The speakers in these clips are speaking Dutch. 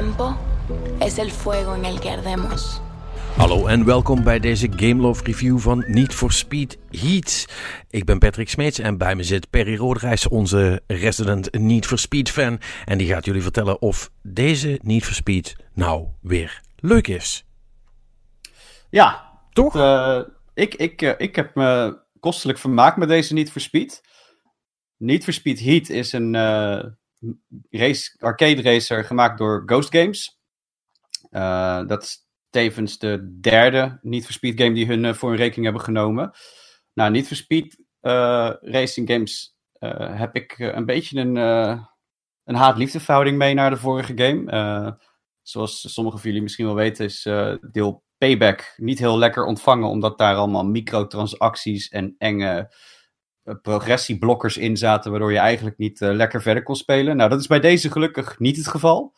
tiempo es el fuego en el que ardemos. Hallo en welkom bij deze Gameloft review van Need for Speed Heat. Ik ben Patrick Smeets en bij me zit Perry Roodrijs, onze resident Need for Speed fan. En die gaat jullie vertellen of deze Need for Speed nou weer leuk is. Ja, Toch? eh, ik, ik, eh, ik heb me kostelijk vermaakt met deze Need for Speed. Need for Speed Heat is een eh, race, arcade racer gemaakt door Ghost Games. Eh, dat is tevens de derde Need for Speed game die hun eh, voor hun rekening hebben genomen. Nou, Need for Speed eh, Racing Games heb ik een beetje een, een haat-liefde mee naar de vorige game. Zoals sommigen van jullie misschien wel weten is deel Payback niet heel lekker ontvangen, omdat daar allemaal microtransacties en enge progressieblokkers in zaten, waardoor je eigenlijk niet eh, lekker verder kon spelen. Nou, dat is bij deze gelukkig niet het geval.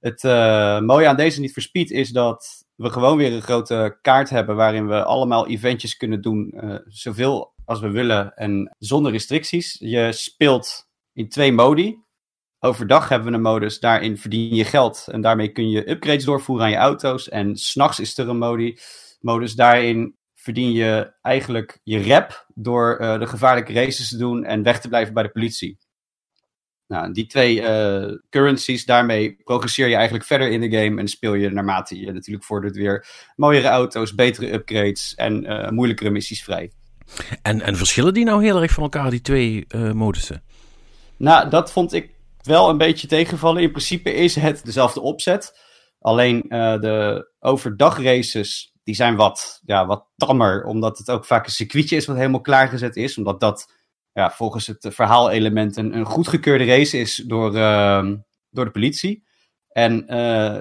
Het eh, mooie aan deze niet for Speed is dat we gewoon weer een grote kaart hebben waarin we allemaal eventjes kunnen doen, eh, zoveel als we willen en zonder restricties. Je speelt in twee modi. Overdag hebben we een modus, daarin verdien je geld en daarmee kun je upgrades doorvoeren aan je auto's. En s'nachts is er een modi, modus, daarin verdien je eigenlijk je rep door eh, de gevaarlijke races te doen en weg te blijven bij de politie. Nou, die twee eh, currencies, daarmee progresseer je eigenlijk verder in de game en speel je naarmate je natuurlijk vordert weer mooiere auto's, betere upgrades en eh, moeilijkere missies vrij. En, en verschillen die nou heel erg van elkaar, die twee modussen? Nou, dat vond ik wel een beetje tegenvallen. In principe is het dezelfde opzet. Alleen de overdagraces, die zijn wat, ja, wat tammer. Omdat het ook vaak een circuitje is wat helemaal klaargezet is. Omdat dat ja, volgens het verhaalelement een, een goedgekeurde race is door, ehm, door de politie. En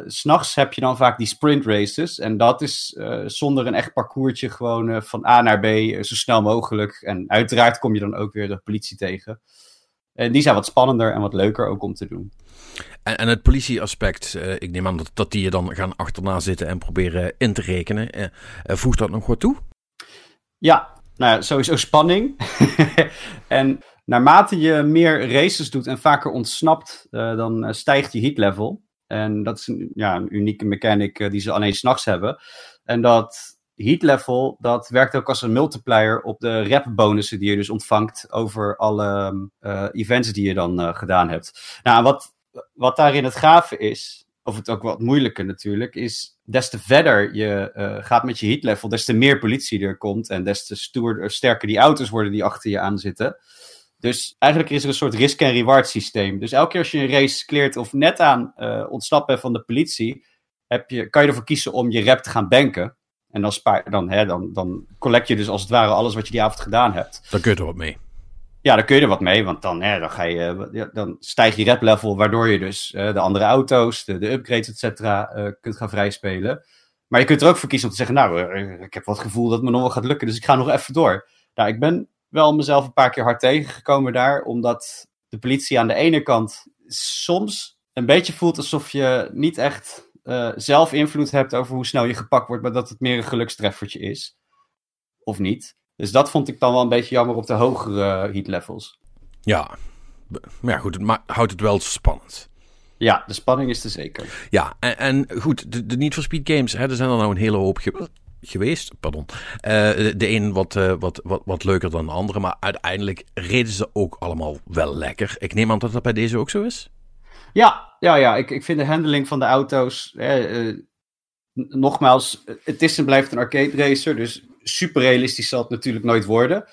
s s'nachts heb je dan vaak die sprint races. En dat is eh, zonder een echt parcoursje gewoon eh, van A naar B zo snel mogelijk. En uiteraard kom je dan ook weer de politie tegen. En die zijn wat spannender en wat leuker ook om te doen. En, en het politieaspect, eh, ik neem aan dat, dat die je dan gaan achterna zitten en proberen in te rekenen. Eh, eh, voegt dat nog wat toe? Ja, nou ja, sowieso spanning. en naarmate je meer races doet en vaker ontsnapt, eh, dan eh, stijgt je heat level. En dat is een, ja, een unieke mechanic eh, die ze alleen s'nachts hebben. En dat heat level, dat werkt ook als een multiplier op de rep bonussen die je dus ontvangt over alle eh, events die je dan eh, gedaan hebt. Nou, wat, wat daarin het gave is, of het ook wat moeilijker natuurlijk, is des te verder je eh, gaat met je heat level, des te meer politie er komt en des te stoer, sterker die auto's worden die achter je aan zitten. Dus eigenlijk is er een soort risk- en reward systeem. Dus elke keer als je een race cleart of net aan ontsnappen van de politie, heb je, kan je ervoor kiezen om je rep te gaan banken. En dan, spaar, dan, hè, dan, dan collect je dus als het ware alles wat je die avond gedaan hebt. Daar kun je er wat mee. Ja, dan kun je er wat mee, want dan, hè, dan, ga je, ja, dan stijgt je rep level, waardoor je dus eh, de andere auto's, de, de upgrades, et cetera, eh, kunt gaan vrijspelen. Maar je kunt er ook voor kiezen om te zeggen, nou, eh, ik heb wel het gevoel dat het me nog wel gaat lukken, dus ik ga nog even door. Nou, ik ben wel mezelf een paar keer hard tegengekomen daar, omdat de politie aan de ene kant soms een beetje voelt alsof je niet echt eh, zelf invloed hebt over hoe snel je gepakt wordt, maar dat het meer een gelukstreffertje is. Of niet. Dus dat vond ik dan wel een beetje jammer op de hogere heat levels. Ja, maar ja goed, het houdt het wel spannend. Ja, de spanning is er zeker. Ja, en, en goed, de, de Need for Speed games, hè, er zijn er nou een hele hoop ge- geweest. Pardon. Eh, de, de een wat, eh, wat, wat, wat leuker dan de andere, maar uiteindelijk reden ze ook allemaal wel lekker. Ik neem aan dat dat bij deze ook zo is. Ja, ja, ja. Ik, ik vind de handling van de auto's. eh, eh, nogmaals, het is en blijft een arcade racer. Dus super realistisch zal het natuurlijk nooit worden.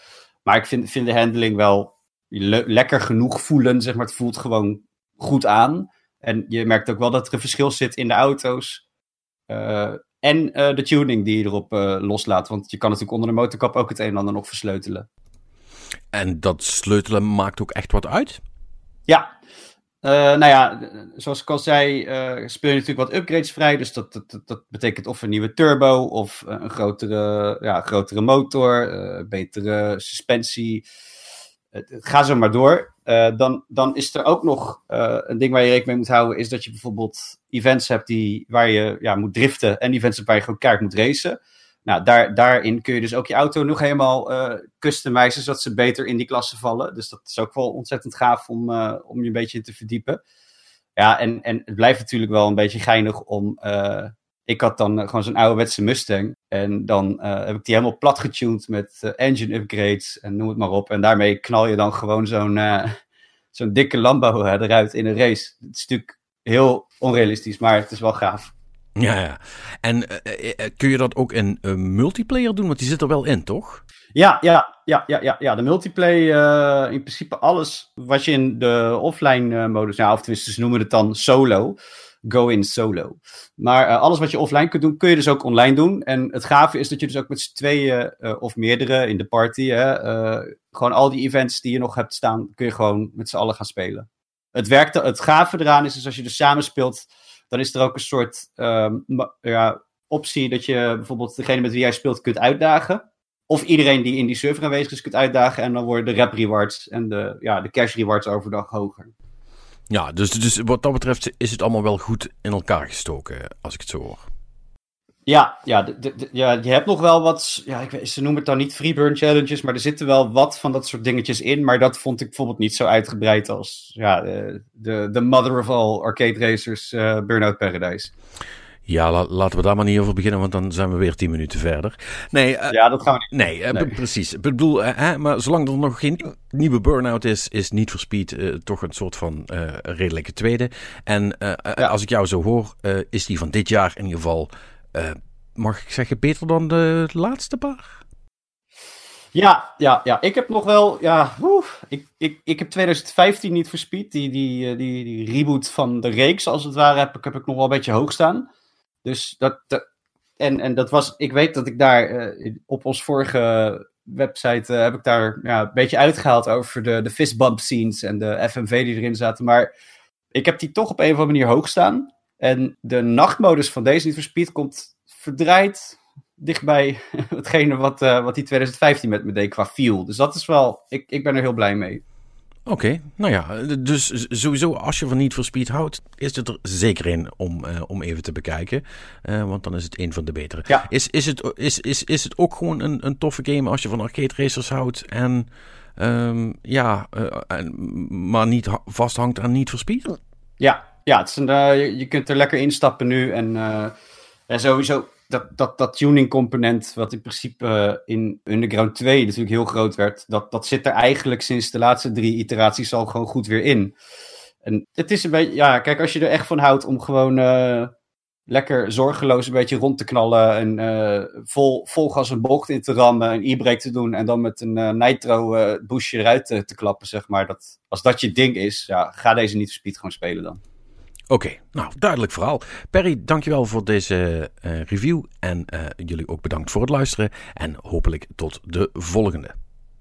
Maar ik vind, vind de handling wel le- lekker genoeg voelen. Zeg maar. Het voelt gewoon goed aan. En je merkt ook wel dat er een verschil zit in de auto's. eh, en eh, de tuning die je erop eh, loslaat. Want je kan natuurlijk onder de motorkap ook het een en ander nog versleutelen. En dat sleutelen maakt ook echt wat uit. Ja, Eh, nou ja, zoals ik al zei, eh, speel je natuurlijk wat upgrades vrij. Dus dat, dat, dat, betekent of een nieuwe turbo of eh, een grotere, ja, grotere motor, betere suspensie. Gaat zo maar door. Dan, dan is er ook nog een ding waar je rekening mee moet houden, is dat je bijvoorbeeld events hebt die, waar je ja, moet driften en events waar je gewoon kaart moet racen. Nou, daar, daarin kun je dus ook je auto nog helemaal eh customizen, zodat ze beter in die klasse vallen. Dus dat is ook wel ontzettend gaaf om, eh, om je een beetje te verdiepen. Ja, en, en het blijft natuurlijk wel een beetje geinig om. ik had dan gewoon zo'n ouderwetse Mustang. En dan heb ik die helemaal plat getuned met engine upgrades en noem het maar op. En daarmee knal je dan gewoon zo'n zo'n dikke Lambo eruit in een race. Het is natuurlijk heel onrealistisch, maar het is wel gaaf. Ja, ja. En kun je dat ook in multiplayer doen? Want die zit er wel in, toch? Ja, ja, ja, ja, ja, ja. De multiplayer, in principe alles wat je in de offline modus, nou, of tenminste ze noemen het dan solo, go in solo. Maar alles wat je offline kunt doen, kun je dus ook online doen. En het gave is dat je dus ook met z'n tweeën of meerdere in de party, hè, gewoon al die events die je nog hebt staan, kun je gewoon met z'n allen gaan spelen. Het, werkt, het gave eraan is, dus als je dus samen speelt, dan is er ook een soort um, ja, optie dat je bijvoorbeeld degene met wie jij speelt kunt uitdagen of iedereen die in die server aanwezig is kunt uitdagen. En dan worden de rep rewards en de, ja, de cash rewards overdag hoger. Ja, dus, dus wat dat betreft is het allemaal wel goed in elkaar gestoken, als ik het zo hoor. Ja, ja, de, ja je hebt nog wel wat, ja, ik weet, ze noemen het dan niet freeburn challenges, maar er zitten wel wat van dat soort dingetjes in. Maar dat vond ik bijvoorbeeld niet zo uitgebreid als ja, de, de, mother of all arcade racers, uh, Burnout Paradise. Ja, laten we daar maar niet over beginnen, want dan zijn we weer tien minuten verder. Nee, uh, ja, dat gaan we niet. Nee, uh, precies. Ik bedoel, hè, maar zolang er nog geen nieuwe burn-out is, is niet for Speed toch een soort van redelijke tweede. En als ik jou zo hoor, is die van dit jaar in ieder geval, mag ik zeggen, beter dan de laatste paar? Ja, ja, ja. Ik heb nog wel, ja, ik, ik, ik heb 2015 niet for Speed. Die, die, die, die reboot van de reeks, als het ware, heb ik, heb ik nog wel een beetje hoog staan. Dus dat, en, en dat was, ik weet dat ik daar uh, op ons vorige website heb ik daar ja, een beetje uitgehaald over de, de fistbump scenes en de FMV die erin zaten. Maar ik heb die toch op een of andere manier hoog staan. En de nachtmodus van deze Need for Speed komt verdraaid dichtbij hetgene wat, uh, wat die 2015 met me deed qua feel. Dus dat is wel, ik, ik ben er heel blij mee. Oké, nou ja, dus sowieso als je van niet voor Speed houdt, is het er zeker in om, uh, om even te bekijken. Uh, want dan is het een van de betere. Ja. Is, is, het, is, is, is het ook gewoon een, een toffe game als je van arcade racers houdt en um, ja, uh, maar niet vasthangt aan niet voor Speed? Ja, ja het is een, je kunt er lekker instappen nu en, en sowieso dat, dat, dat tuning component, wat in principe uh, in Underground 2 natuurlijk heel groot werd, dat, dat zit er eigenlijk sinds de laatste drie iteraties al gewoon goed weer in. En het is een beetje, ja, kijk, als je er echt van houdt om gewoon uh, lekker zorgeloos een beetje rond te knallen en uh, vol, vol gas een bocht in te rammen, een e-brake te doen en dan met een nitro boostje eruit te, te, klappen, zeg maar. Dat, als dat je ding is, ja, ga deze niet voor speed gewoon spelen dan. Oké, nou duidelijk verhaal. Perry, dankjewel voor deze uh, review en uh, jullie ook bedankt voor het luisteren en hopelijk tot de volgende.